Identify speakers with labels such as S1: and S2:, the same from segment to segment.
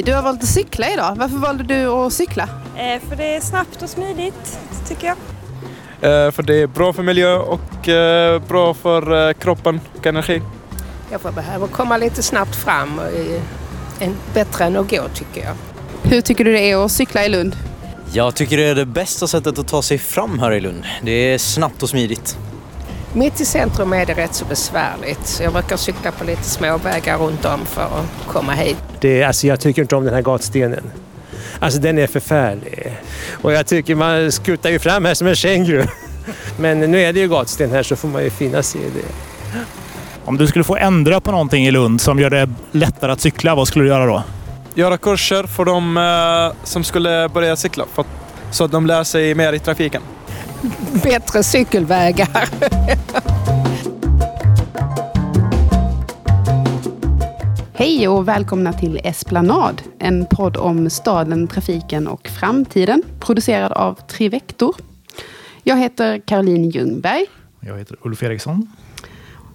S1: Hej, du har valt att cykla idag. Varför valde du att cykla?
S2: Eh, för det är snabbt och smidigt, tycker jag.
S3: Eh, för det är bra för miljö och eh, bra för eh, kroppen och energi.
S4: Jag får behöva komma lite snabbt fram. och, eh, En, bättre än att gå tycker jag.
S1: Hur tycker du det är att cykla i Lund?
S5: Jag tycker det är det bästa sättet att ta sig fram här i Lund. Det är snabbt och smidigt.
S4: Mitt i centrum är det rätt så besvärligt. Så jag brukar cykla på lite småvägar runt om för att komma hit.
S6: Det, alltså jag tycker inte om den här gatstenen. Alltså den är förfärlig. Och jag tycker man skuttar ju fram här som en känguru. Men nu är det ju gatsten här så får man ju finna sig i det.
S7: Om du skulle få ändra på någonting i Lund som gör det lättare att cykla, vad skulle du göra då?
S3: Göra kurser för de eh, som skulle börja cykla för att, så att de lär sig mer i trafiken.
S4: Bättre cykelvägar.
S1: Hej och välkomna till Esplanad, en podd om staden, trafiken och framtiden, producerad av Trivector. Jag heter Caroline Ljungberg
S7: Jag heter Ulf Eriksson.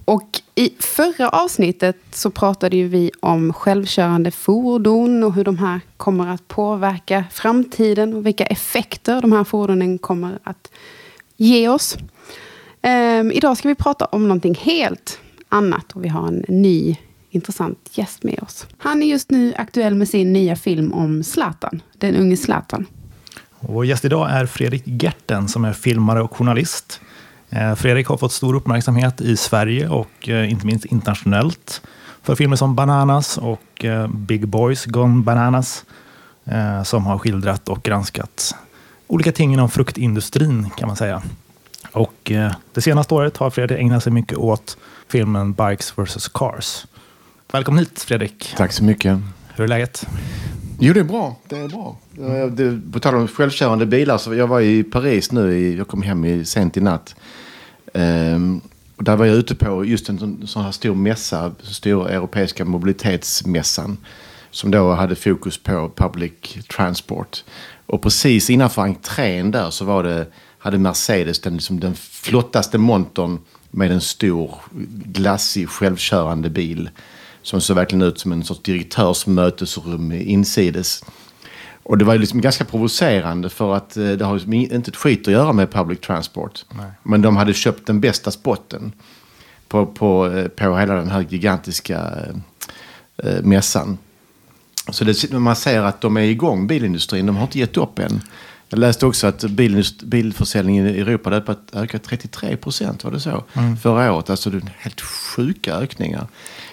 S1: och i förra avsnittet så pratade ju vi om självkörande fordon och hur de här kommer att påverka framtiden och vilka effekter de här fordonen kommer att ge oss. Ehm, idag ska vi prata om någonting helt annat och vi har en ny intressant gäst med oss. Han är just nu aktuell med sin nya film om Zlatan, den unge Zlatan.
S7: Vår gäst idag är Fredrik Gerten som är filmare och journalist. Eh, Fredrik har fått stor uppmärksamhet i Sverige och eh, inte minst internationellt för filmer som Bananas och eh, Big Boys Gone Bananas som har skildrat och granskat olika ting inom fruktindustrin kan man säga. Och det senaste året har Fredrik ägnat sig mycket åt filmen Bikes vs Cars. Välkommen hit Fredrik.
S8: Tack så mycket.
S7: Hur är läget?
S8: Jo, det är bra. Det är bra. Jag- Det, på tal om självkörande bilar, så jag var i Paris nu. I, jag kom hem i, sent i natt. Ehm, och där var jag ute på just en sån, här stor mässa, stor europeiska mobilitetsmässan. Som då hade fokus på public transport. Och precis innanför entrén där så var det, hade Mercedes den, liksom den flottaste montern med en stor glassig självkörande bil. Som såg verkligen ut som en sorts direktörsmötesrum insides. Och det var ju liksom ganska provocerande för att eh, det har liksom in- inte ett skit att göra med public transport. Men de hade köpt den bästa spotten på, på, eh, på hela den här gigantiska eh, eh, mässan. Så det, man ser att de är igång, bilindustrin. De har inte gett upp än. Jag läste också att bilindust- bilförsäljningen i Europa hade ökat- ökat 33 procent, var det så? Förra året. Alltså det är helt sjuka ökningar.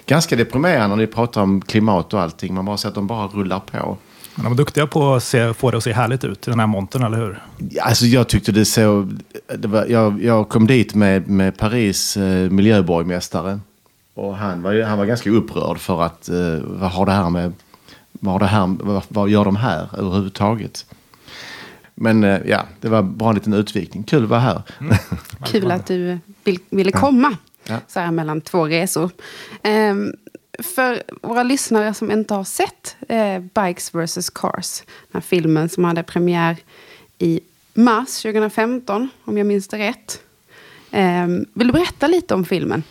S8: Ganska deprimerande när ni pratar om klimat och allting. Man bara ser att de bara rullar på.
S7: Men de är duktiga på att se, få det att se härligt ut i den här montern, eller hur?
S8: Alltså jag tyckte det såg... Det var, jag, jag kom dit med, med Paris eh, miljöborgmästare. Och han var, han var ganska upprörd för att eh, vad har det här med... Vad, har det här, vad, vad gör de här överhuvudtaget? Men eh, ja, det var bara en liten utvikning. Kul att vara här.
S1: Kul att du vill, ville komma
S8: Ja.
S1: så här mellan två resor. Ehm, för våra lyssnare som inte har sett eh, Bikes vs Cars, den här filmen som hade premiär i mars 2015, om jag minns det rätt. Eh, vill du berätta lite om filmen?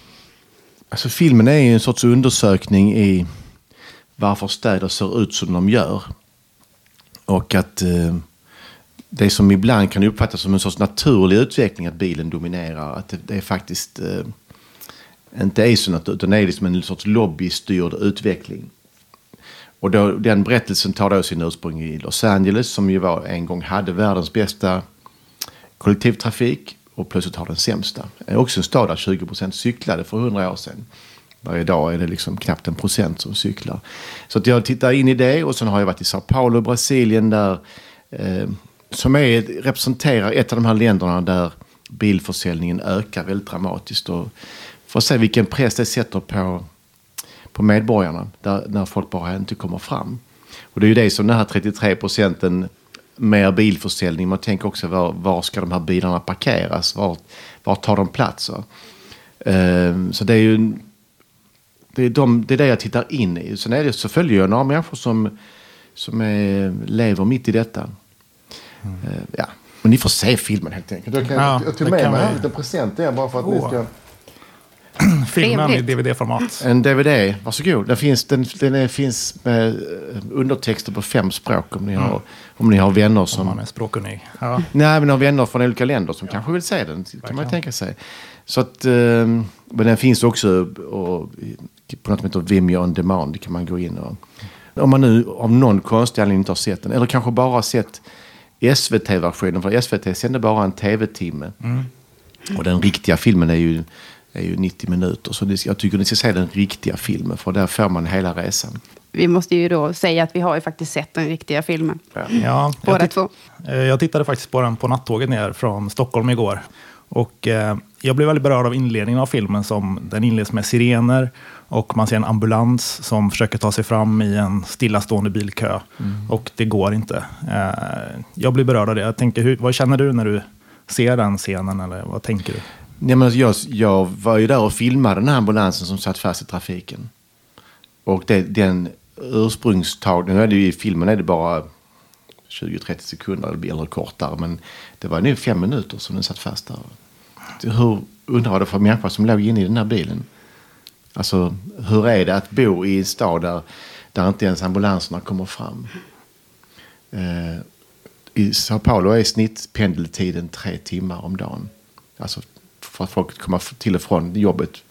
S8: Alltså filmen är ju en sorts undersökning i varför städer ser ut som de gör. Och att eh, det som ibland kan uppfattas som en sorts naturlig utveckling att bilen dominerar. Att det, det är faktiskt eh, inte är så naturligt utan det är liksom en sorts lobbystyrd utveckling. Och då, den berättelsen tar då sin ursprung i Los Angeles som ju var, en gång hade världens bästa kollektivtrafik och plötsligt har den sämsta. Det är också en stad där 20 procent cyklade för 100 år sedan. Varje dag är det liksom knappt en procent som cyklar. Så att jag tittar in i det och sen har jag varit i Sao Paulo, Brasilien där eh, som är, representerar ett av de här länderna där bilförsäljningen ökar väldigt dramatiskt. Och för att se vilken press det sätter på, på medborgarna där, när folk bara inte kommer fram. Och det är ju det som den här 33 procenten mer bilförsäljning. Man tänker också var, var ska de här bilarna parkeras? Var, var tar de plats? va? Eh, så det är ju det är, de, det är det jag tittar in i. Sen är det, så följer jag några människor som, som är, lever mitt i detta. Eh, ja. Men ni får se filmen helt enkelt. Jag, kan,
S7: Ja,
S8: jag tog med mig en liten present där bara för att ni
S7: Åh.
S8: ska...
S7: filmen i. DVD-format.
S8: En DVD, varsågod. Den finns, den, den är, finns med eh, undertexter på fem språk om ni har, om ni har vänner
S7: Mm. Om
S8: som...
S7: man är språkkunnig. Ja.
S8: Nej, men har vänner från olika länder som kanske vill se den. kan man
S7: verkligen.
S8: tänka sig. Så att, eh, men den finns också och, på något som heter Vimeo on demand. kan man gå in och... Om man nu av någon konstig anledning inte har sett den. Eller kanske bara har sett SVT-versionen. För SVT sänder bara en tv-timme. Och den riktiga filmen är ju, är ju 90 minuter. Så jag tycker ni ska se den riktiga filmen. För där får man hela resan.
S1: Vi måste ju då säga att vi har ju faktiskt sett den riktiga filmen.
S7: Ja,
S1: Båda
S7: jag,
S1: två.
S7: Eh, jag tittade faktiskt på den på nattåget ner från Stockholm igår. Och eh, jag blev väldigt berörd av inledningen av filmen. som Den inleds med sirener och man ser en ambulans som försöker ta sig fram i en stillastående bilkö. Och det går inte. Eh, jag blir berörd av det. Jag tänker, hur, vad känner du när du ser den scenen? Eller vad tänker du?
S8: Nej, men jag, jag var ju där och filmade den här ambulansen som satt fast i trafiken. Och det, den ursprungstagningen, nu är det ju i filmen är det bara 20-30 sekunder eller, kortare. Men det var nu fem minuter som den satt fast där. Hur, undrar vad det för människa som låg inne i den här bilen. Alltså hur är det att bo i en stad där, där inte ens ambulanserna kommer fram? Eh, I Sao Paulo är snittpendeltiden tre timmar om dagen. Alltså för att folk kommer till och från jobbet.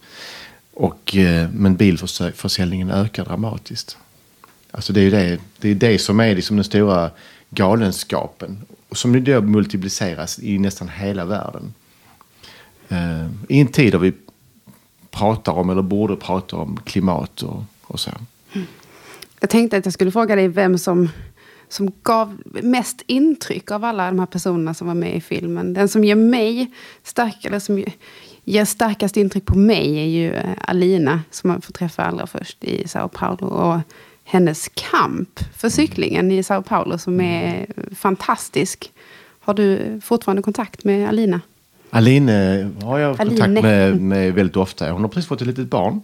S8: Och, eh, men bilförsäljningen ökar dramatiskt. Alltså det är ju det, det, är det som är liksom den stora galenskapen. Som nu då multipliceras i nästan hela världen. Eh, I en tid där vi pratar om, eller borde prata om, klimat och, och så.
S1: Jag tänkte att jag skulle fråga dig vem som, som gav mest intryck av alla de här personerna som var med i filmen. Den som ger mig stark, eller som ger starkast intryck på mig är ju eh, Alina som man får träffa allra först i Sao Paulo. Och hennes kamp för cyklingen i Sao Paulo som är fantastisk. Har du fortfarande kontakt med Alina?
S8: Aline har jag
S1: Aline.
S8: kontakt med, med väldigt ofta. Hon har precis fått ett litet barn.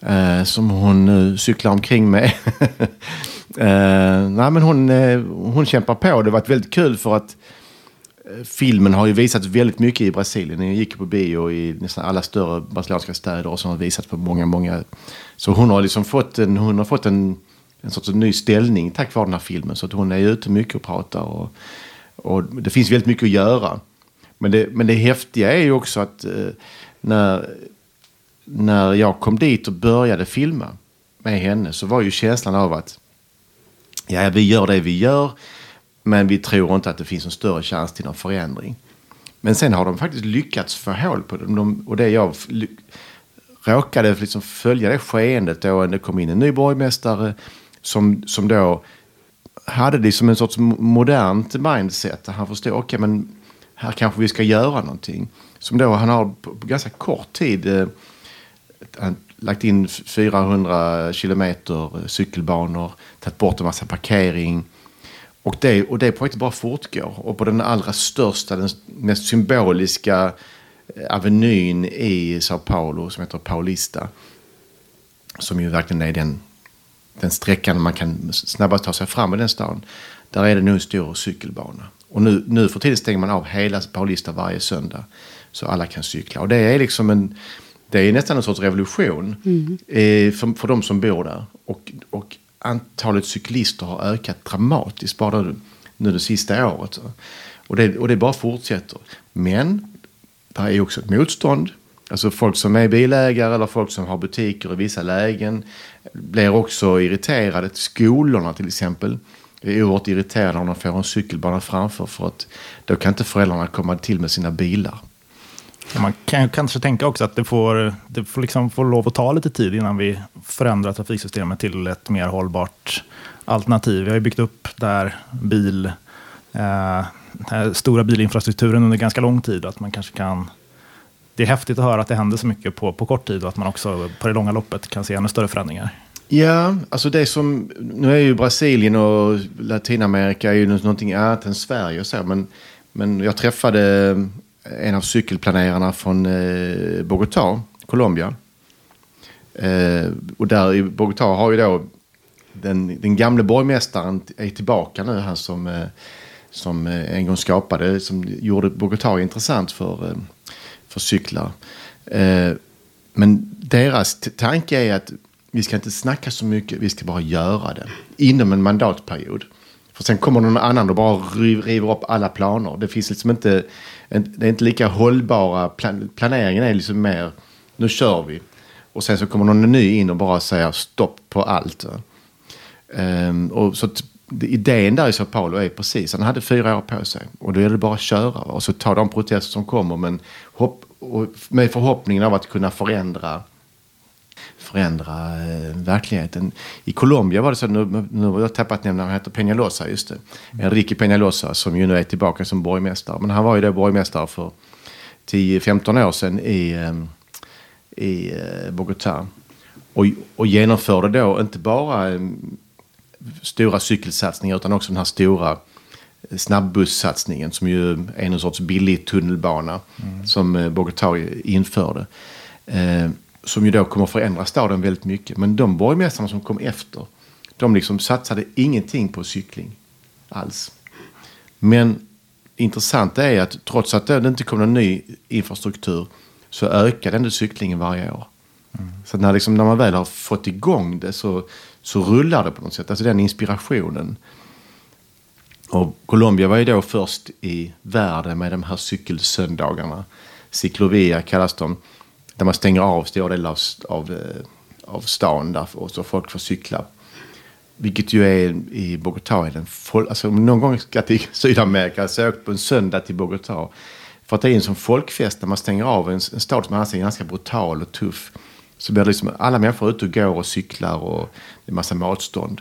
S8: Eh, som hon nu cyklar omkring med. eh, nej, men hon, eh, hon kämpar på. Det har varit väldigt kul för att eh, filmen har ju visats väldigt mycket i Brasilien. Den gick på bio i nästan alla större brasilianska städer och så har den visats på många, många. Så hon har liksom fått en, hon har fått en, en sorts ny ställning tack vare den här filmen. Så att hon är ute mycket och pratar. Och, och det finns väldigt mycket att göra. Men det, men det häftiga är ju också att eh, när, när jag kom dit och började filma med henne så var ju känslan av att ja, vi gör det vi gör men vi tror inte att det finns en större chans till någon förändring. Men sen har de faktiskt lyckats få hål på dem. De, och det jag råkade liksom följa det skeendet då det kom in en ny borgmästare som, som då hade det som en sorts modernt mindset. Där han förstod, okej men här kanske vi ska göra någonting. Som då han har på, på ganska kort tid eh, lagt in 400 kilometer eh, cykelbanor, tagit bort en massa parkering. Och det, och det projektet bara fortgår. Och på den allra största, den mest symboliska eh, avenyn i Sao Paulo som heter Paulista. Som ju verkligen är den, den sträckan man kan snabbast ta sig fram i den stan. Där är det nu en stor cykelbana. Och nu, nu för tiden stänger man av hela Paulista varje söndag. Så alla kan cykla. Och det är liksom en... Det är nästan en sorts revolution eh, för, för de som bor där. Och, och antalet cyklister har ökat dramatiskt bara nu, nu det sista året. Så. Och, det, och det bara fortsätter. Men det är också ett motstånd. Alltså folk som är bilägare eller folk som har butiker i vissa lägen blir också irriterade. Skolorna till exempel är oerhört irriterade om de får en cykelbana framför för att då kan inte föräldrarna komma till med sina bilar.
S7: Man kan kanske tänka också att det får, det får, liksom får lov att ta lite tid innan vi förändrar trafiksystemet till ett mer hållbart alternativ. Vi har ju byggt upp där bil, eh, den stora bilinfrastrukturen under ganska lång tid. Att man kanske kan, det är häftigt att höra att det händer så mycket på, på kort tid och att man också på det långa loppet kan se ännu större förändringar.
S8: Ja, alltså det som... Nu är ju Brasilien och Latinamerika är ju någonting annat än Sverige och så. Men, men jag träffade en av cykelplanerarna från eh, Bogotá, Colombia. Eh, och där i Bogotá har ju då den, den gamle borgmästaren är tillbaka nu. Han som, eh, som eh, en gång skapade, som gjorde Bogotá intressant för, eh, för cyklar. Eh, men deras tanke är att vi ska inte snacka så mycket, vi ska bara göra det. Inom en mandatperiod. För sen kommer någon annan och bara river upp alla planer. Det finns liksom inte, det är inte lika hållbara, plan, planeringen är liksom mer, nu kör vi. Och sen så kommer någon ny in och bara säger stopp på allt. Um, och så idén där i Sao Paulo är precis, han hade fyra år på sig. Och då är det bara att köra va? och så ta de protester som kommer. Men hopp, och med förhoppningen av att kunna förändra förändra eh, verkligheten. I Colombia var det så, nu, nu har jag tappat nämna, han heter Peñalosa, just det. Enrique Peñalosa som ju nu är tillbaka som borgmästare. Men han var ju då borgmästare för 10-15 år sedan i, eh, i eh, Bogotá. Och, och genomförde då inte bara stora cykelsatsningar utan också den här stora snabbusssatsningen som ju är en sorts billig tunnelbana som eh, Bogotá införde. Som ju då kommer förändra staden väldigt mycket. Men de borgmästarna som kom efter, de liksom satsade ingenting på cykling alls. Men intressant är att trots att det inte kom någon ny infrastruktur så ökade ändå cyklingen varje år. Så när, liksom, när man väl har fått igång det så, så rullar det på något sätt. Alltså den inspirationen. Och Colombia var ju då först i världen med de här cykelsöndagarna. Ciclovia kallas de. Där man stänger av stora delar av, av, eh, av stan där, och så folk får cykla. Vilket ju är i Bogotá. Är den fol- alltså, om någon gång ska till Sydamerika så åk jag på en söndag till Bogotá. För att det är en sån folkfest när man stänger av en, en stad som annars är ganska brutal och tuff. Så blir det liksom, alla människor ute och går och cyklar och det är massa matstånd.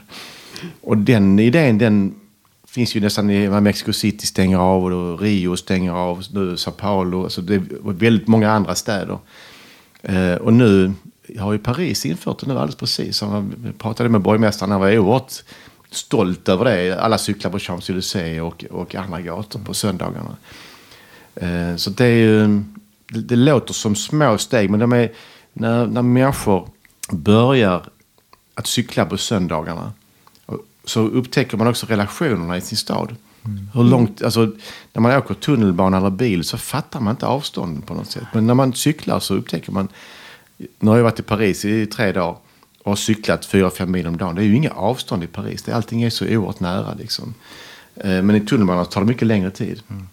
S8: Och den idén den finns ju nästan i Mexico City stänger av och Rio stänger av. Nu Sao Paulo. Alltså det är väldigt många andra städer. Eh, och nu har ju Paris infört det nu alldeles precis. Jag pratade med borgmästaren. Han var oerhört stolt över det. Alla cyklar på Champs-Élysées och, och andra gator på söndagarna. Eh, så det är ju, det, det låter som små steg. Men de är, när, när människor börjar att cykla på söndagarna så upptäcker man också relationerna i sin stad. Mm. Hur långt, alltså, när man åker tunnelbana eller bil så fattar man inte avstånden på något sätt. Men när man cyklar så upptäcker man, nu har jag varit i Paris i tre dagar och har cyklat 4-5 mil om dagen. Det är ju inga avstånd i Paris. Det, allting är så oerhört nära liksom. Eh, men i tunnelbanan tar det mycket längre tid. Mm.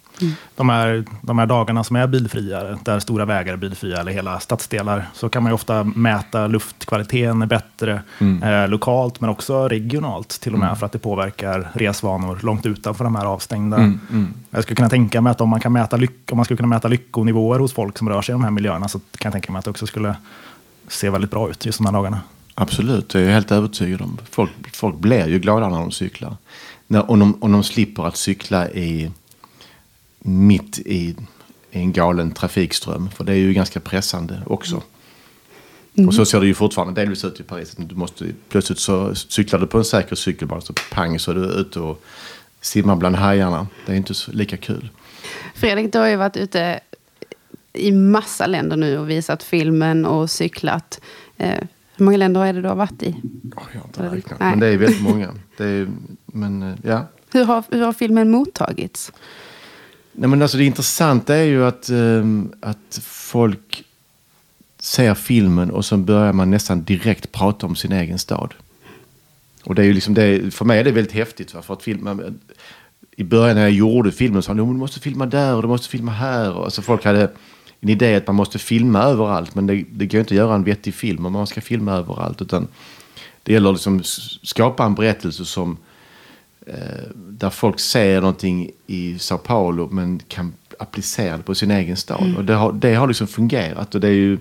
S7: De här, de här dagarna som är bilfria, där stora vägar är bilfria eller hela stadsdelar, så kan man ju ofta mäta luftkvaliteten bättre eh, lokalt men också regionalt till och med för att det påverkar resvanor långt utanför de här avstängda. Jag skulle kunna tänka mig att om man, kan mäta lyck, om man skulle kunna mäta lyckonivåer hos folk som rör sig i de här miljöerna så kan jag tänka mig att det också skulle se väldigt bra ut just de här dagarna.
S8: Absolut, det är jag helt övertygad om. Folk, folk blir ju glada när de cyklar. När, om, de, om de slipper att cykla i, mitt i, en galen trafikström. För det är ju ganska pressande också. Och så ser det ju fortfarande delvis ut i Paris. Du måste, plötsligt så cyklar du på en säker cykelbana så pang så är du ute och simmar bland hajarna. Det är inte så, lika kul.
S1: Fredrik, du har ju varit ute i massa länder nu och visat filmen och cyklat. Eh, hur många länder är det du har varit i?
S8: Oh, jag har inte räknat, men det är väldigt många. Det är, men eh, ja,
S1: Hur har, hur har filmen mottagits?
S8: Nej, men alltså det intressanta är ju att, um, att folk ser filmen och så börjar man nästan direkt prata om sin egen stad. Och det är ju liksom det, för mig är det väldigt häftigt. Va? För att filma, I början när jag gjorde filmen så sa de du måste filma där och du måste filma här. Och alltså folk hade en idé att man måste filma överallt. Men det, det går inte att göra en vettig film om man ska filma överallt. Utan det gäller liksom att skapa en berättelse som där folk ser någonting i Sao Paulo men kan applicera det på sin egen stad. Och det har, det har liksom fungerat och det är ju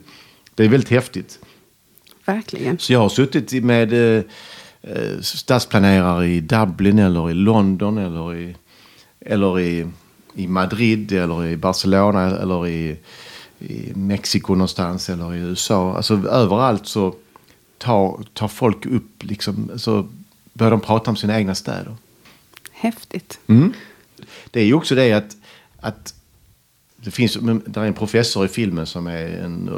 S8: det är väldigt häftigt.
S1: Verkligen.
S8: Så jag har suttit med eh, eh, stadsplanerare i Dublin eller i London eller i, eller i, i Madrid eller i Barcelona eller i, i Mexiko någonstans eller i USA. Alltså överallt så tar, tar folk upp, liksom, så börjar de prata om sina egna städer.
S1: Häftigt.
S8: Det är ju också det att, att det finns där är en professor i filmen som är en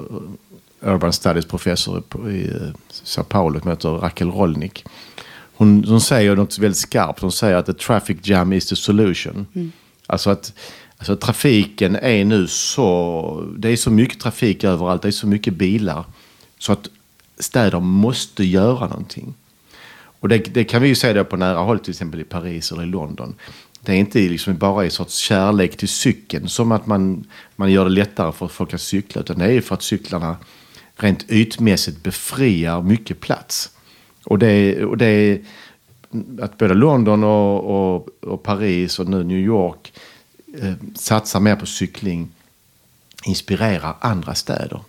S8: urban studies professor i uh, Sao Paulo som heter Raquel Rolnik. Hon, hon säger något väldigt skarpt. Hon säger att the traffic jam is the solution. Alltså att, Alltså trafiken är nu så... Det är så mycket trafik överallt, det är så mycket bilar. Så att städer måste göra någonting. Och det, det kan vi ju se då på nära håll, till exempel i Paris eller i London. Det är inte liksom bara en sorts kärlek till cykeln som att man, man gör det lättare för folk att cykla. Utan det är ju för att cyklarna rent ytmässigt befriar mycket plats. Och det, och det är att både London och, och, och Paris och nu New York eh, satsar mer på cykling inspirerar andra städer.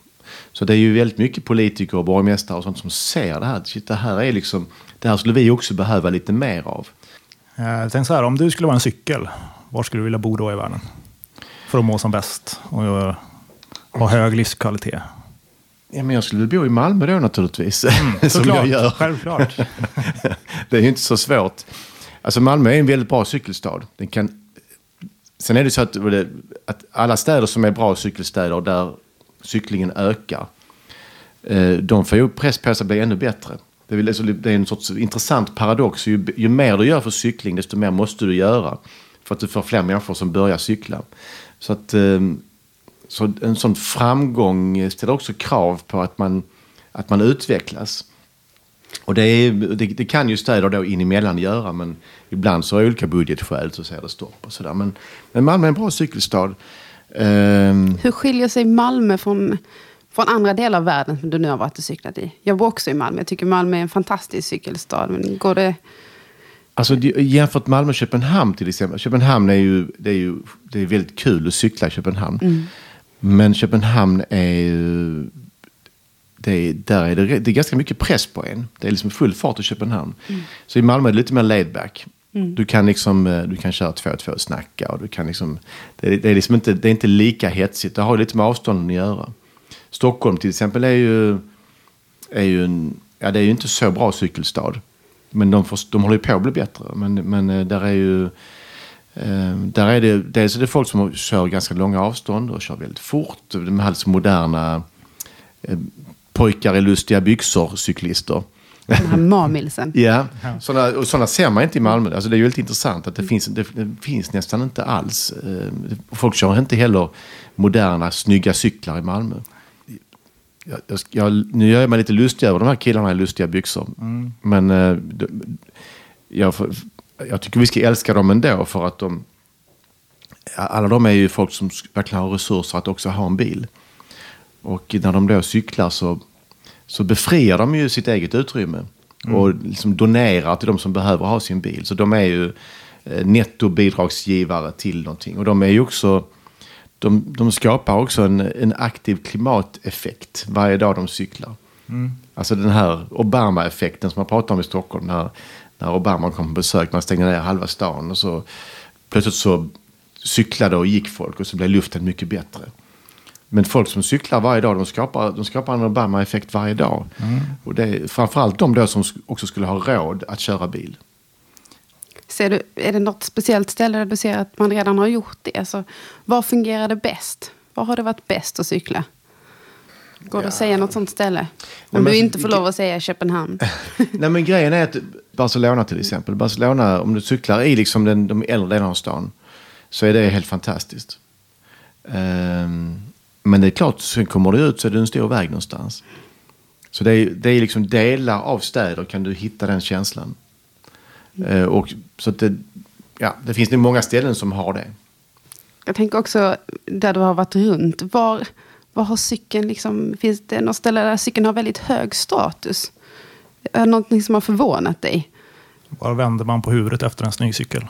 S8: Så det är ju väldigt mycket politiker och borgmästare och sånt som ser det här. Shit, det här är liksom, det här skulle vi också behöva lite mer av.
S7: Eh, tänk så här, om du skulle vara en cykel, var skulle du vilja bo då i världen? För att må som bäst och ha hög livskvalitet.
S8: Ja, men jag skulle väl bo i Malmö då naturligtvis.
S7: Mm,
S8: som jag gör.
S7: Självklart.
S8: det är ju inte så svårt. Alltså Malmö är en väldigt bra cykelstad. Den kan... Sen är det så att, att alla städer som är bra cykelstäder där cyklingen ökar, eh, de får ju press på sig att bli ännu bättre. Det är, alltså, det är en sorts intressant paradox. Ju, ju mer du gör för cykling, desto mer måste du göra. För att du får fler människor som börjar cykla. Så att ehm, så en sån framgång ställer också krav på att man, att man utvecklas. Och det, är, det, det kan ju städer då in emellan göra, men ibland så är olika budgetskäl så säger det stopp och sådär. Men, men Malmö är en bra cykelstad.
S1: Ehm. Hur skiljer sig Malmö från, från andra delar av världen som du nu har varit och cyklat i? Jag bor också i Malmö. Jag tycker Malmö är en fantastisk cykelstad. Men går det...
S8: Alltså jämfört Malmö och Köpenhamn till exempel. Köpenhamn är ju, det är ju det är väldigt kul att cykla i Köpenhamn. Mm. Men Köpenhamn är ju... Det är, där är det, det är ganska mycket press på en. Det är liksom full fart i Köpenhamn. Mm. Så i Malmö är det lite mer laid back. Mm. Du, kan liksom, eh, du kan köra två och två och snacka. Och du kan liksom, det, det, är liksom inte, det är inte lika hetsigt. Det har lite med avstånden att göra. Stockholm till exempel är ju, är ju, en, ja, det är ju inte så bra cykelstad. Men de, får, de håller ju på att bli bättre. Men, men eh, där är ju Ehm, där är det, dels är det folk som kör ganska långa avstånd och kör väldigt fort. De här liksom moderna eh, pojkar i lustiga byxor, cyklister.
S1: Den här mamilsen.
S8: ja, sådana, och sådana ser man inte i Malmö. Alltså det är ju väldigt intressant att det, finns, det, det finns nästan inte alls. Folk kör inte heller moderna, snygga cyklar i Malmö. Jag, jag, nu gör jag mig lite lustig över de här killarna i lustiga byxor. Mm. Men eh, jag, jag tycker vi ska älska dem ändå för att de... Alla de är ju folk som verkligen har resurser att också ha en bil. Och när de då cyklar så, så befriar de ju sitt eget utrymme. Mm. Och liksom donerar till de som behöver ha sin bil. Så de är ju eh, nettobidragsgivare till någonting. Och de är ju också... De, de skapar också en, en aktiv klimateffekt varje dag de cyklar. Mm. Alltså den här Obama-effekten som man pratar om i Stockholm. När när Obama kom på besök. Man stängde ner halva stan och så plötsligt så cyklade och gick folk och så blev luften mycket bättre. Men folk som cyklar varje dag, de skapar, de skapar en Obama-effekt varje dag. Mm. Och det är framförallt de då som också skulle ha råd att köra bil.
S1: Ser du, är det något speciellt ställe där du ser att man redan har gjort det? Alltså, var fungerar det bäst? Var har det varit bäst att cykla? Går det ja. att säga något sånt ställe? Om Nej, du inte får lov att säga Köpenhamn.
S8: Nej men grejen är att Barcelona till exempel. Barcelona, om du cyklar i liksom den, de äldre delarna av stan så är det helt fantastiskt. Um, men det är klart, sen kommer du ut så är det en stor väg någonstans. Så det är, det är liksom delar av städer kan du hitta den känslan. Uh, och, så det, ja, det finns nog många ställen som har det.
S1: Jag tänker också där du har varit runt. Var, var har cykeln liksom, finns det något ställe där cykeln har väldigt hög status? Är det någonting som har förvånat dig?
S7: Var vänder man på huvudet efter en snygg cykel?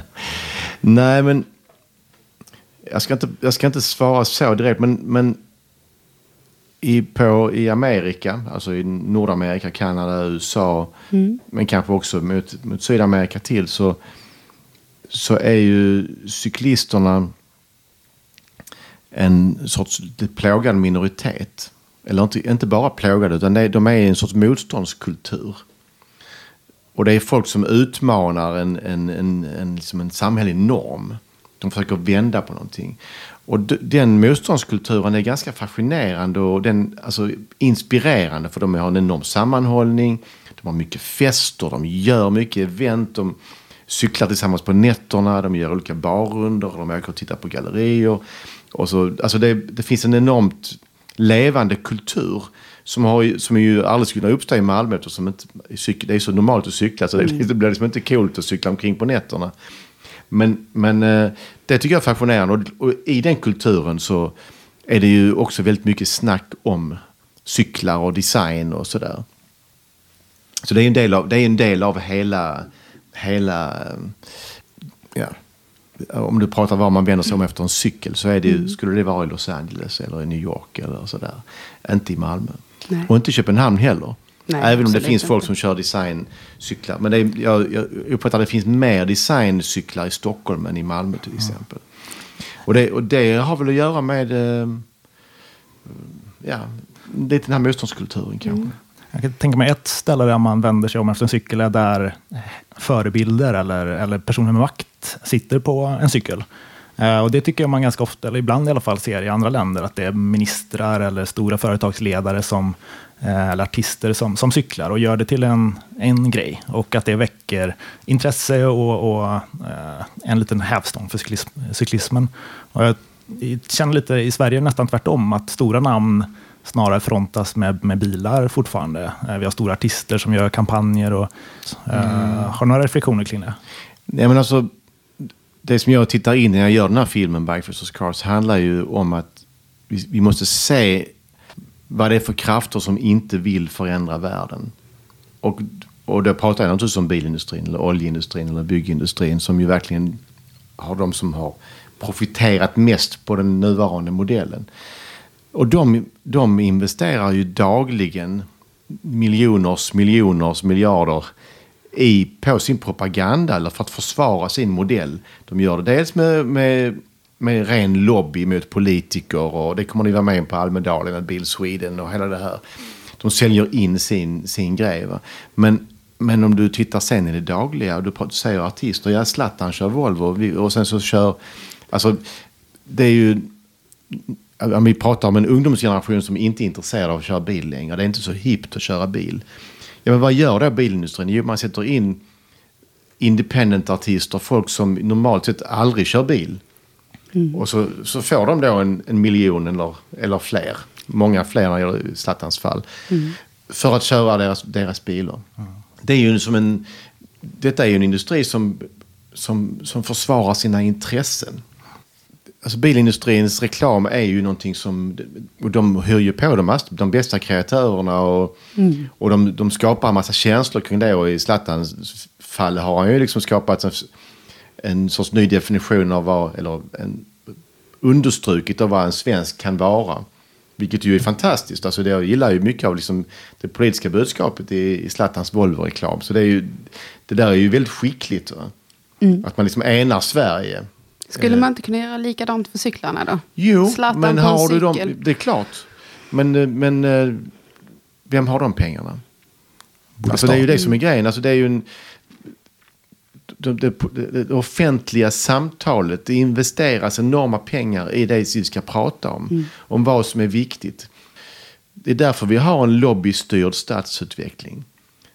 S8: Nej, men jag ska, inte, jag ska inte svara så direkt, men, men i, på, i Amerika, alltså i Nordamerika, Kanada, USA, mm. men kanske också mot, mot Sydamerika till, så, så är ju cyklisterna en sorts plågad minoritet. Eller inte, inte bara plågade, utan det, de är en sorts motståndskultur. Och det är folk som utmanar en, en, en, en, liksom en samhällelig norm. De försöker vända på någonting. Och den motståndskulturen är ganska fascinerande och den, alltså, inspirerande för de har en enorm sammanhållning. De har mycket fester, de gör mycket event. De, cyklar tillsammans på nätterna, de gör olika barrundor, de åker och tittar på gallerier. Och så, alltså det, det finns en enormt levande kultur som, har, som är ju aldrig skulle kunna uppstå i Malmö eftersom inte, det är så normalt att cykla så det, det blir liksom inte coolt att cykla omkring på nätterna. Men, men eh, det tycker jag är fascinerande och, och i den kulturen så är det ju också väldigt mycket snack om cyklar och design och sådär. Så det är en del av, det är en del av hela, hela eh, ja, om du pratar var man vänder sig om efter en cykel så är det, ju- skulle det vara i Los Angeles eller i New York eller sådär. Inte i Malmö.
S1: Nej.
S8: Och inte i Köpenhamn heller.
S1: Nej,
S8: Även om det finns folk
S1: inte.
S8: som kör designcyklar. Men det är, jag, jag uppfattar att det finns mer designcyklar i Stockholm än i Malmö till exempel. Och, det, och det har väl att göra med eh, ja, lite den här motståndskulturen kanske.
S7: Jag kan tänka mig ett ställe där man vänder sig om efter en cykel är där eh, förebilder eller, eller personer med makt sitter på en cykel. Eh, Och det tycker jag man ganska ofta, eller ibland i alla fall, ser i andra länder. Att det är ministrar eller stora företagsledare som, eller artister som, som cyklar och gör det till en, en grej. Och att det väcker intresse och, och eh, en liten hävstång för cyklism, cyklismen. Och jag känner lite i Sverige nästan tvärtom, att stora namn snarare frontas med, med bilar fortfarande. Eh, Vi har stora artister som gör kampanjer. Och, eh, Har du några reflektioner kring det?
S8: Nej, men alltså, det som jag tittar in när jag gör den här filmen, Bike vs. Cars, handlar ju om att vi, vi måste se vad det är för krafter som inte vill förändra världen. Och, och då pratar jag naturligtvis om bilindustrin, eller oljeindustrin eller byggindustrin som ju verkligen har de som har profiterat mest på den nuvarande modellen. Och de, de investerar ju dagligen miljoners, miljoners, miljarder i, på sin propaganda eller för att försvara sin modell. De gör det dels med, med, med ren lobby mot politiker och det kommer ni vara med på Almedalen, med Bill Sweden och hela det här. De säljer in sin, sin grej. Va? Men, men om du tittar sen i det dagliga och du säger artister, ja Zlatan kör Volvo och och sen så kör, alltså det är ju om vi pratar om en ungdomsgeneration som inte är intresserad av att köra bil längre. Det är inte så hippt att köra bil. Ja, men vad gör då bilindustrin? Jo, man sätter in independent-artister, folk som normalt sett aldrig kör bil. Och så, så får de då en, en miljon eller, eller fler. Många fler när det gäller Zlatans fall. För att köra deras, deras bilar. Det är ju som en, detta är ju en industri som, som, som försvarar sina intressen. Alltså bilindustrins reklam är ju någonting som... Och de hör ju på de, mest- de bästa kreatörerna och, och de, de skapar en massa känslor kring det. Och i Zlatans fall har han ju liksom skapat en, sorts ny definition av vad... Eller en, understrukit av vad en svensk kan vara. Vilket ju är fantastiskt. Alltså det, jag gillar ju mycket av liksom det politiska budskapet i, i Zlatans Volvo-reklam. Så det, är ju, det där är ju väldigt skickligt. Va? Att man liksom enar Sverige.
S1: Skulle man inte kunna göra likadant för cyklarna då?
S8: Jo,
S1: Zlatan
S8: men har du dem,
S1: cykel.
S8: det är klart. Men, eh, men eh, vem har de pengarna? Alltså det är ju det som är grejen. Alltså det är ju en, det, det, det, offentliga samtalet, det investeras enorma pengar i det vi ska prata om. Om vad som är viktigt. Det är därför vi har en lobbystyrd stadsutveckling.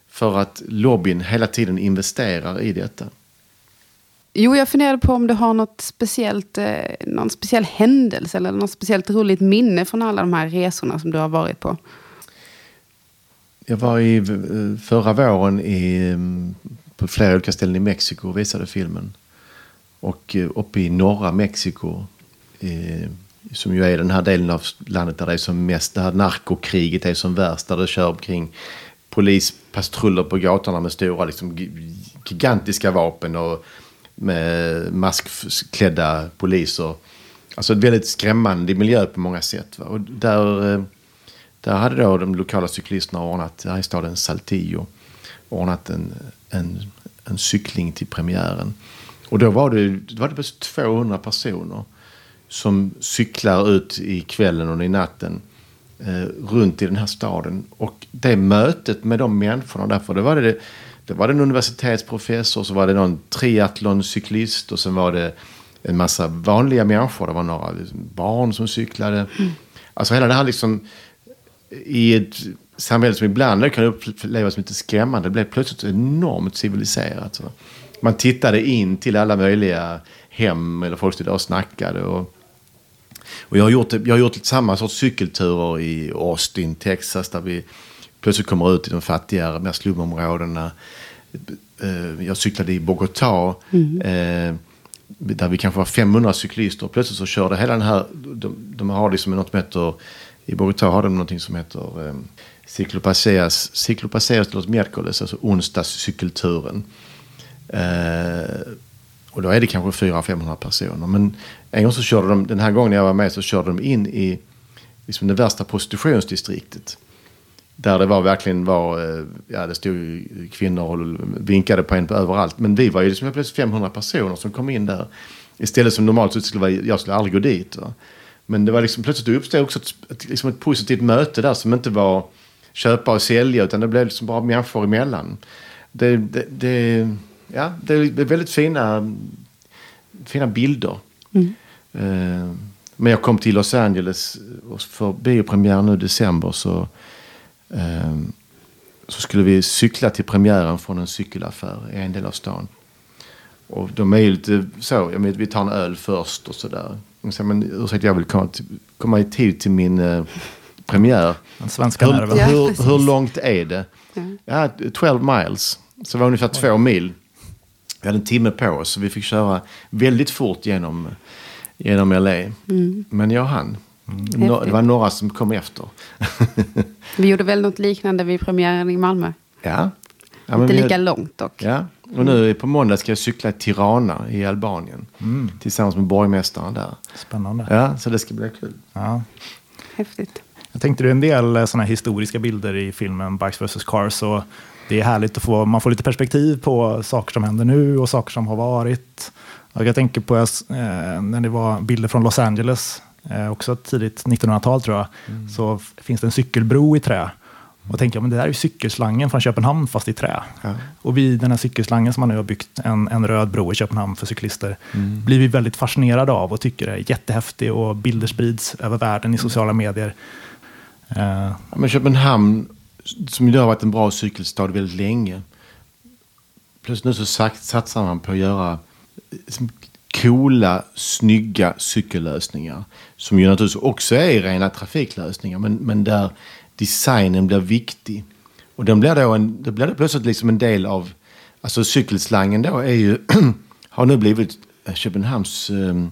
S8: För att lobbyn hela tiden investerar i detta.
S1: Jo, jag funderade på om du har något speciellt, eh, någon speciell händelse eller något speciellt roligt minne från alla de här resorna som du har varit på.
S8: Jag var i, eh, förra våren i, mm, på flera olika ställen i Mexiko och visade filmen. Och eh, uppe i norra Mexiko, eh, som ju är den här delen av landet där det är som mest, det här narkokriget är som värst. Där det kör omkring polispatruller på gatorna med stora liksom, gigantiska vapen och med maskklädda poliser. Alltså ett väldigt skrämmande miljö på många sätt. Va? Och där... Eh, där hade då de lokala cyklisterna ordnat, här i staden Saltillo, ordnat en, en, en cykling till premiären. Och då var det, då var det bara 200 personer som cyklar ut i kvällen och i natten eh, runt i den här staden. Och det mötet med de människorna, därför det var det, det var det en universitetsprofessor, så var det någon triathloncyklist och sen var det en massa vanliga människor. Det var några barn som cyklade. Alltså hela det här liksom i ett samhälle som ibland kan upplevas som lite skrämmande. Det blev plötsligt enormt civiliserat. Så. man tittade in till alla möjliga hem eller folk stod där och snackade. Och, och jag, har gjort, jag har gjort samma sorts cykelturer i Austin, Texas där vi plötsligt kommer ut i de fattigare, mer slumområdena. Eh, Jag cyklade i Bogotá. Eh, där vi kanske var 500 cyklister. Och plötsligt så körde hela den här... De, de har liksom något som heter... I Bogotá har de någonting som heter... Eh, Ciclopaseas, Ciclopaseas los miércoles, alltså onsdagscykelturen. Eh, och då är det kanske 400-500 personer. Men en gång så körde de, den här gången jag var med så körde de in i liksom det värsta prostitutionsdistriktet. Där det var verkligen var, eh, ja det stod kvinnor och vinkade på en på överallt. Men vi var ju liksom plötsligt 500 personer som kom in där. Istället som normalt så skulle vara, jag skulle aldrig gå dit. Va? Men det var liksom plötsligt uppstod också ett, ett, liksom ett positivt möte där som inte var köpa och sälja utan det blev liksom bara människor emellan. Det, det, det, ja, det är väldigt fina, fina bilder. Eh, men jag kom till Los Angeles för biopremiär nu i december så, eh, så skulle vi cykla till premiären från en cykelaffär i en del av stan. Och de är ju lite så, jag menar, vi tar en öl först och sådär. Så, men ursäkta, jag vill komma, till, komma i tid till min eh, premiär.
S7: Den svenska
S8: Hur,
S7: nerven.
S1: Ja,
S8: hur, långt är det?
S1: Ja.
S8: Ja, 12 miles. Så det var ungefär två mil. Vi hade en timme på oss så vi fick köra väldigt fort genom, genom LA. Men jag hann. Nå- det var några som kom efter.
S1: Vi gjorde väl något liknande vid premiären i Malmö.
S8: ja. ja
S1: Inte
S8: vi-
S1: lika långt dock.
S8: Ja, och nu på måndag ska jag cykla till Tirana i Albanien. Tillsammans med borgmästaren där.
S7: Spännande.
S8: Ja, så det ska bli kul.
S7: Ja.
S1: Häftigt.
S7: Jag tänkte det är en del sådana historiska bilder i filmen Bikes vs Cars. Och det är härligt att få, man får lite perspektiv på saker som händer nu och saker som har varit. Och jag tänker på eh, när det var bilder från Los Angeles, eh, också tidigt 1900-tal tror jag, så f- finns det en cykelbro i trä. Och tänker jag, men det där är ju cykelslangen från Köpenhamn fast i trä. Och vid den här cykelslangen som man nu har byggt, en, en röd bro i Köpenhamn för cyklister, blir vi väldigt fascinerade av och tycker det är jättehäftig och bilder sprids över världen i sociala medier.
S8: Ja, Men Köpenhamn, som ju har varit en bra cykelstad väldigt länge. Plötsligt nu så sagt, satsar man på att göra liksom coola, snygga cykellösningar. Som ju naturligtvis också är rena trafiklösningar. Men, men där designen blir viktig. Och den blir då, en, det blir då plötsligt liksom en del av... Alltså cykelslangen då är ju, har nu blivit Köpenhamns um,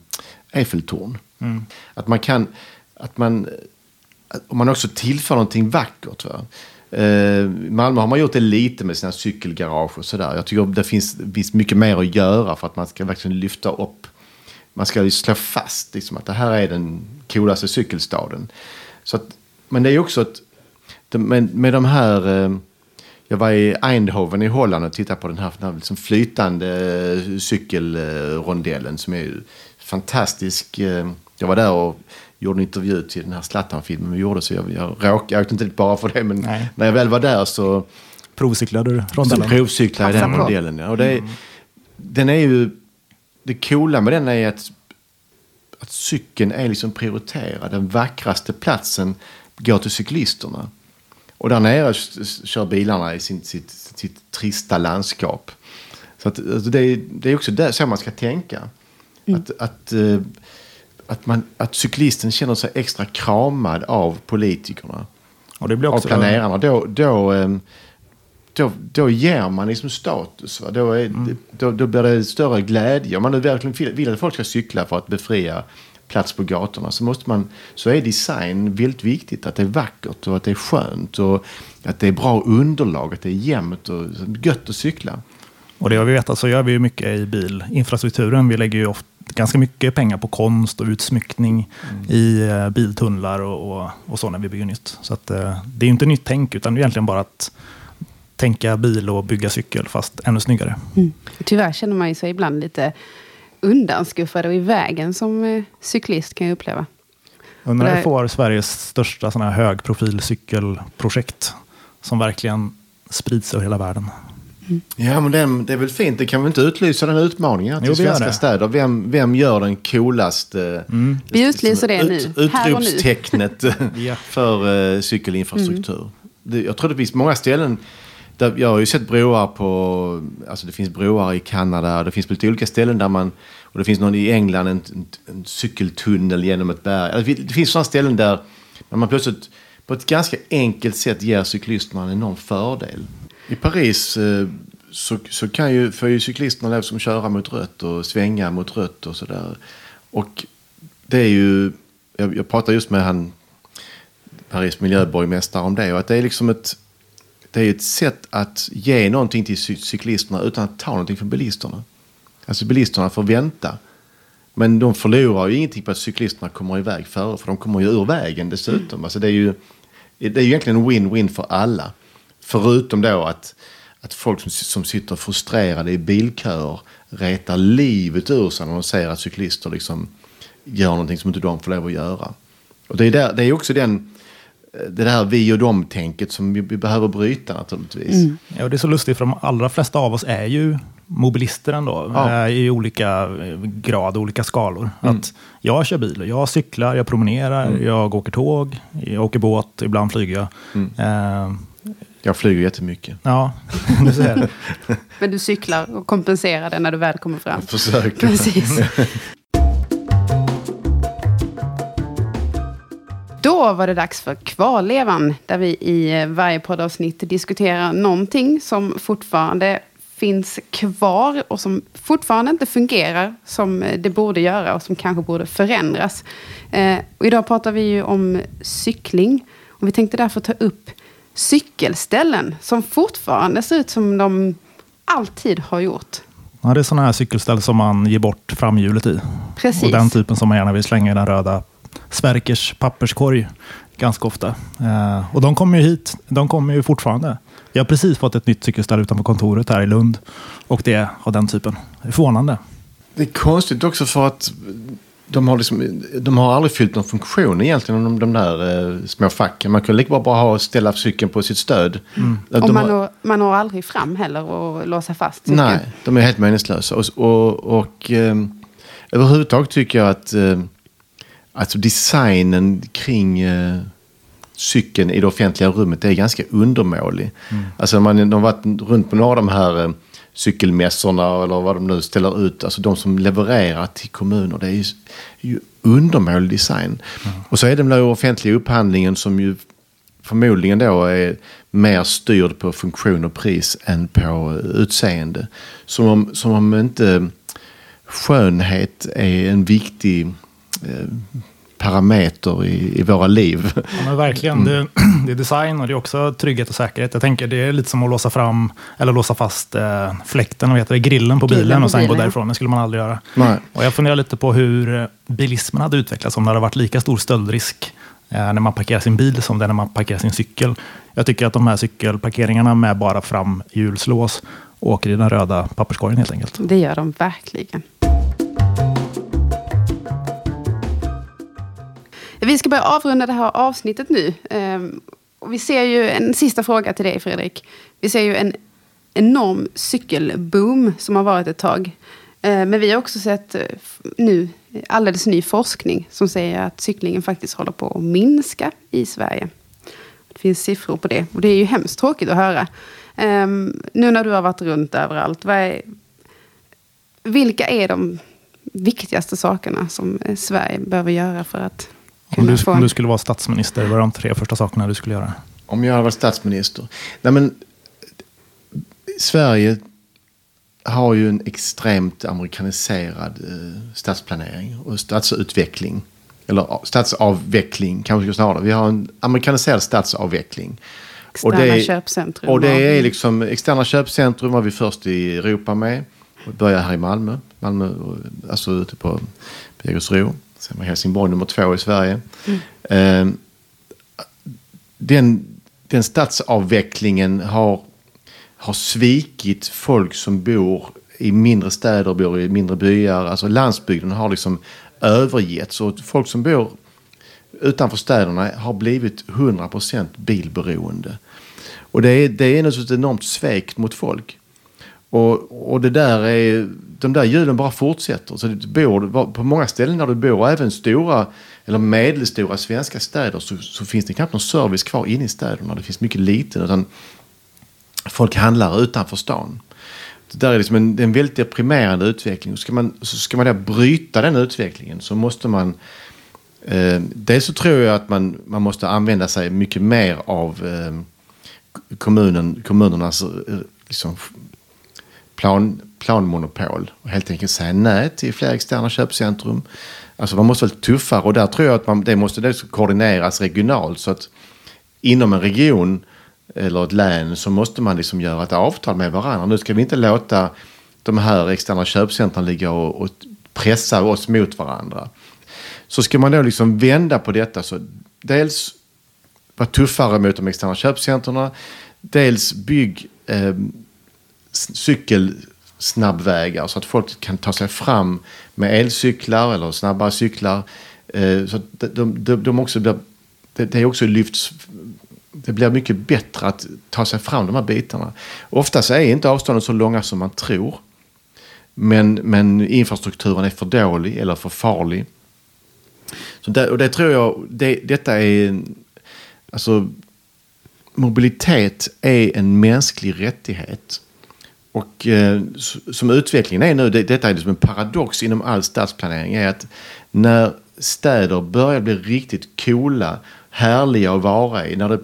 S8: Eiffeltorn. Att man kan... Att man, om man också tillför någonting vackert. Va? Eh, Malmö har man gjort det lite med sina cykelgarage och sådär. Jag tycker det finns, det finns mycket mer att göra för att man ska verkligen lyfta upp. Man ska ju slå fast liksom, att det här är den coolaste cykelstaden. Så att, men det är ju också ett, det, med, med de här... Eh, jag var i Eindhoven i Holland och tittade på den här, den här liksom flytande eh, cykelrondellen som är ju fantastisk. eh, Jag var där och gjorde en intervju till den här Zlatan-filmen vi gjorde så jag, jag råkade, jag åkte inte bara för det men
S7: Nej.
S8: när jag väl var där så,
S7: provcyklade du rondellen?
S8: provcyklade den rondellen. Ja. Och det, är- Den är ju, det coola med den är att, att cykeln är liksom prioriterad. Den vackraste platsen går till cyklisterna. Och där nere kör bilarna i sin, sitt, sitt trista landskap. Så att, alltså det, är, det är också där, så man ska tänka. Att, att, eh, att, man, att cyklisten känner sig extra kramad av politikerna.
S7: Och det blir
S8: Av
S7: också
S8: planerarna. Då, då, eh, då, då ger man liksom status. Va? Då, är, då, då blir det större glädje. Om man nu verkligen vill att folk ska cykla för att befria plats på gatorna så, måste man, så är design väldigt viktigt. Att det är vackert och att det är skönt och att det är bra underlag, att det är jämnt och gött att cykla.
S7: Och det har vi vetat så gör vi ju mycket i bilinfrastrukturen. Vi lägger ju ofta ganska mycket pengar på konst och utsmyckning i eh, biltunnlar och, och, och så när vi bygger nytt. Så att, eh, det är ju inte nytt tänk utan det är egentligen bara att tänka bil och bygga cykel fast ännu snyggare.
S1: Tyvärr känner man ju sig ibland lite undanskuffad och i vägen som eh, cyklist kan jag uppleva.
S7: Undrar när
S1: Det-
S7: vi får Sveriges största sån här högprofilcykelprojekt som verkligen sprids över hela världen.
S8: Ja, men den, det är väl fint. Det kan vi inte utlysa den utmaningen till
S7: Jo,
S8: svenska
S7: det.
S8: städer. Vem, vem gör den coolaste
S1: Vi utlyser det nu,
S8: ut,
S1: här och nu.
S8: utropstecknet
S7: Ja.
S8: för uh, cykelinfrastruktur? Det, jag tror det finns många ställen där, jag har ju sett broar på, alltså det finns broar i Kanada, det finns på lite olika ställen där man, och det finns någon i England, en, en, en cykeltunnel genom ett berg. Alltså, det finns sådana ställen där man plötsligt på ett ganska enkelt sätt ger cyklisterna en enorm fördel. I Paris eh, så, så kan ju, får ju cyklisterna lov som köra mot rött och svänga mot rött och sådär. Och det är ju, jag, jag pratade just med han, Paris miljöborgmästare om det och att det är liksom ett, det är ett sätt att ge någonting till cyklisterna utan att ta någonting från bilisterna. Alltså bilisterna får vänta. Men de förlorar ju ingenting på att cyklisterna kommer iväg före för de kommer ju ur vägen dessutom. Alltså det är ju det är ju egentligen en win-win för alla. Förutom då att, att folk som, som sitter frustrerade i bilköer retar livet ur sig när de ser att cyklister liksom gör någonting som inte de får lov att göra. Och det är, där, det är också den, det där vi och dem-tänket som vi, vi behöver bryta naturligtvis.
S7: Ja, och det är så lustigt för de allra flesta av oss är ju mobilister ändå.
S8: Ja.
S7: I olika eh, grad, olika skalor.
S8: Mm.
S7: Att jag kör bil, jag cyklar, jag promenerar, jag åker tåg, jag åker båt, ibland flyger jag.
S8: Mm.
S7: Eh,
S8: Jag flyger jättemycket.
S7: ja, du ser.
S1: Men du cyklar och kompenserar det när du väl kommer fram.
S8: Försöker.
S1: Precis. Då var det dags för Kvarlevan, där vi i eh, varje poddavsnitt diskuterar någonting som fortfarande finns kvar och som fortfarande inte fungerar som eh, det borde göra och som kanske borde förändras. Eh, idag pratar vi ju om cykling och vi tänkte därför ta upp cykelställen som fortfarande ser ut som de alltid har gjort.
S7: Ja, det är sådana här cykelställ som man ger bort framhjulet i.
S1: Precis.
S7: Och den typen som man gärna vill slänga i den röda Sverkers papperskorg ganska ofta. Eh, och de kommer ju hit, de kommer ju fortfarande. Jag har precis fått ett nytt cykelställ utanför kontoret här i Lund. Och det är av den typen. Det är förvånande.
S8: Det är konstigt också för att de har, liksom, de har aldrig fyllt någon funktion egentligen, de, de där eh, små facken. Man kan lika bra bara ha ställa cykeln på sitt stöd. Att
S1: Och man,
S8: har-
S1: når, man når aldrig fram heller och låsa fast cykeln.
S8: Nej, de är helt meningslösa. Och, och, och eh, överhuvudtaget tycker jag att eh, alltså designen kring eh, cykeln i det offentliga rummet är ganska undermålig. Alltså man, de har varit runt på några av de här eh, cykelmässorna eller vad de nu ställer ut. Alltså de som levererar till kommuner. Det är ju, ju undermålig design. Och så är det den där offentliga upphandlingen som ju förmodligen då är mer styrd på funktion och pris än på utseende. Som om, som om inte skönhet är en viktig eh, parameter i, i våra liv.
S7: Ja, men verkligen. Det, det är design och det är också trygghet och säkerhet. Jag tänker det är lite som att låsa fram eller låsa fast eh, fläkten, vad heter det, grillen på
S1: Grillen
S7: bilen
S1: på
S7: och sen
S1: bilen,
S7: gå därifrån. Det skulle man aldrig göra.
S8: Nej.
S7: Och jag funderar lite på hur eh, bilismen hade utvecklats om det hade varit lika stor stöldrisk eh, när man parkerar sin bil som det är när man parkerar sin cykel. Jag tycker att de här cykelparkeringarna med bara framhjulslås åker i den röda papperskorgen helt enkelt.
S1: Det gör de verkligen. Vi ska börja avrunda det här avsnittet nu. Ehm, och vi ser ju en sista fråga till dig Fredrik. Vi ser ju en enorm cykelboom som har varit ett tag. Ehm, men vi har också sett eh, nu alldeles ny forskning som säger att cyklingen faktiskt håller på att minska i Sverige. Det finns siffror på det och det är ju hemskt tråkigt att höra. Ehm, nu när du har varit runt överallt, vad är, vilka är de viktigaste sakerna som eh, Sverige behöver göra för att
S7: om du, om du skulle vara statsminister, vad är de tre första sakerna du skulle göra?
S8: Om jag hade varit statsminister. Nej men, Sverige har ju en extremt amerikaniserad eh, stadsplanering och stadsutveckling. Eller stadsavveckling kanske vi snarare. Vi har en amerikaniserad stadsavveckling.
S1: Externa köpcentrum
S8: Och det
S1: och-
S8: är liksom externa köpcentrum var vi först i Europa med. Och började här i Malmö. Malmö och- alltså ute på på Jägersro. Sen var Helsingborg nummer två i Sverige. Eh, den, den stadsavvecklingen har, har svikit folk som bor i mindre städer, bor i mindre byar. Alltså landsbygden har liksom övergetts. Och folk som bor utanför städerna har blivit 100% bilberoende. Och det är, det är naturligtvis ett enormt svek mot folk. Och, och det där är, de där hjulen bara fortsätter. Så det bor, på många ställen där du bor, även stora eller medelstora svenska städer, så, så finns det knappt någon service kvar inne i städerna. Det finns mycket liten. Utan folk handlar utanför stan. Det där är liksom en, en väldigt deprimerande utveckling. Ska man, så ska man bryta den utvecklingen så måste man... Eh, dels så tror jag att man, man måste använda sig mycket mer av eh, kommunen, kommunernas eh, liksom, plan, planmonopol. Och helt enkelt säga nej till fler externa köpcentrum. Alltså man måste vara lite tuffare och där tror jag att man, det måste det koordineras regionalt. Så att inom en region eller ett län så måste man liksom göra ett avtal med varandra. Nu ska vi inte låta de här externa köpcentren ligga och, och pressa oss mot varandra. Så ska man då liksom vända på detta så dels vara tuffare mot de externa köpcentren. Dels bygg eh, snabbvägar så alltså att folk kan ta sig fram med elcyklar eller snabbare cyklar. Eh, så att de, de, de också blir, det, det också lyfts det blir mycket bättre att ta sig fram de här bitarna. Oftast är inte avstånden så långa som man tror. Men, men infrastrukturen är för dålig eller för farlig. Så det, och det tror jag, det, detta är... Alltså, mobilitet är en mänsklig rättighet. Och eh, som utvecklingen är nu, det, detta är liksom en paradox inom all stadsplanering, är att när städer börjar bli riktigt coola, härliga att vara i, när det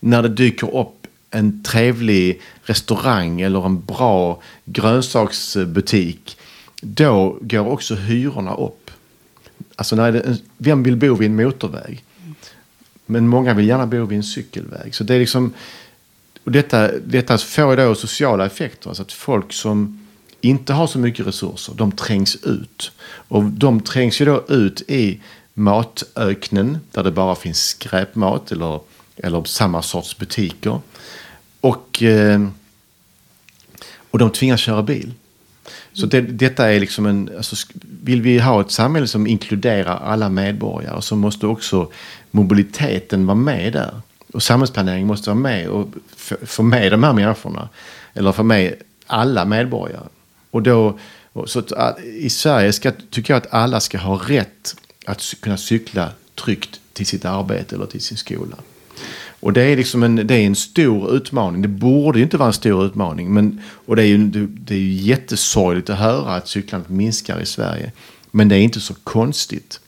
S8: när det dyker upp en trevlig restaurang eller en bra grönsaksbutik, då går också hyrorna upp. Alltså när det, vem vill bo vid en motorväg? Men många vill gärna bo vid en cykelväg. Så det är liksom, och detta, detta får då sociala effekter. Alltså att folk som inte har så mycket resurser, de trängs ut. Och de trängs ju då ut i matöknen där det bara finns skräpmat eller eller samma sorts butiker. Och, eh, och de tvingas köra bil. Så det, detta är liksom en, alltså, vill vi ha ett samhälle som inkluderar alla medborgare så måste också mobiliteten vara med där. Och samhällsplanering måste vara med och få med de här människorna. Eller få med alla medborgare. Och då, så att, I Sverige ska, tycker jag att alla ska ha rätt att kunna cykla tryggt till sitt arbete eller till sin skola. Och det är, liksom en, det är en stor utmaning. Det borde ju inte vara en stor utmaning. Men, och det är, ju, det är ju jättesorgligt att höra att cyklandet minskar i Sverige. Men det är inte så konstigt.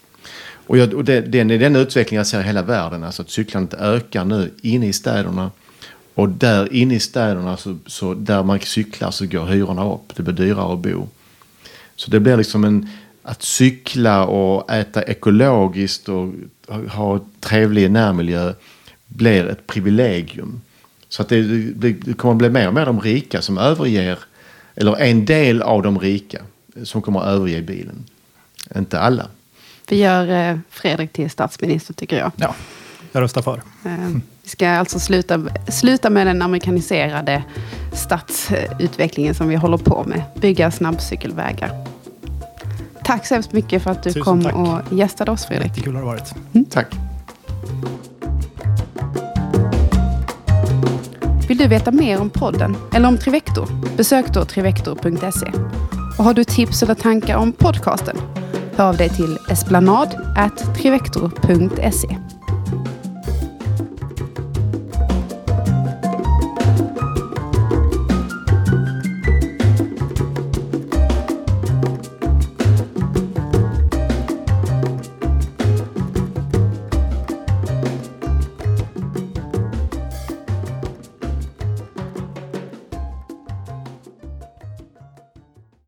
S8: Och, jag, och det, det är den utveckling jag ser i hela världen. Alltså att cyklandet ökar nu inne i städerna. Och där inne i städerna, så, så där man cyklar så går hyrorna upp. Det blir dyrare att bo. Så det blir liksom en, att cykla och äta ekologiskt och ha trevlig närmiljö blir ett privilegium. Så att det, det, kommer att bli mer och mer de rika som överger, eller en del av de rika som kommer att överge bilen. Inte alla.
S1: Vi gör eh, Fredrik till statsminister tycker jag.
S7: Ja, jag röstar för.
S1: Eh, vi ska alltså sluta, sluta med den amerikaniserade stadsutvecklingen som vi håller på med. Bygga snabbcykelvägar. Tack så hemskt mycket för att du Tusen kom tack. och gästade oss Fredrik.
S7: Jättekul har det varit.
S8: Mm. Tack.
S1: Vill du veta mer om podden eller om Trivector? Besök då trivector.se. Och har du tips eller tankar om podcasten? Hör av dig till esplanad.trivector.se.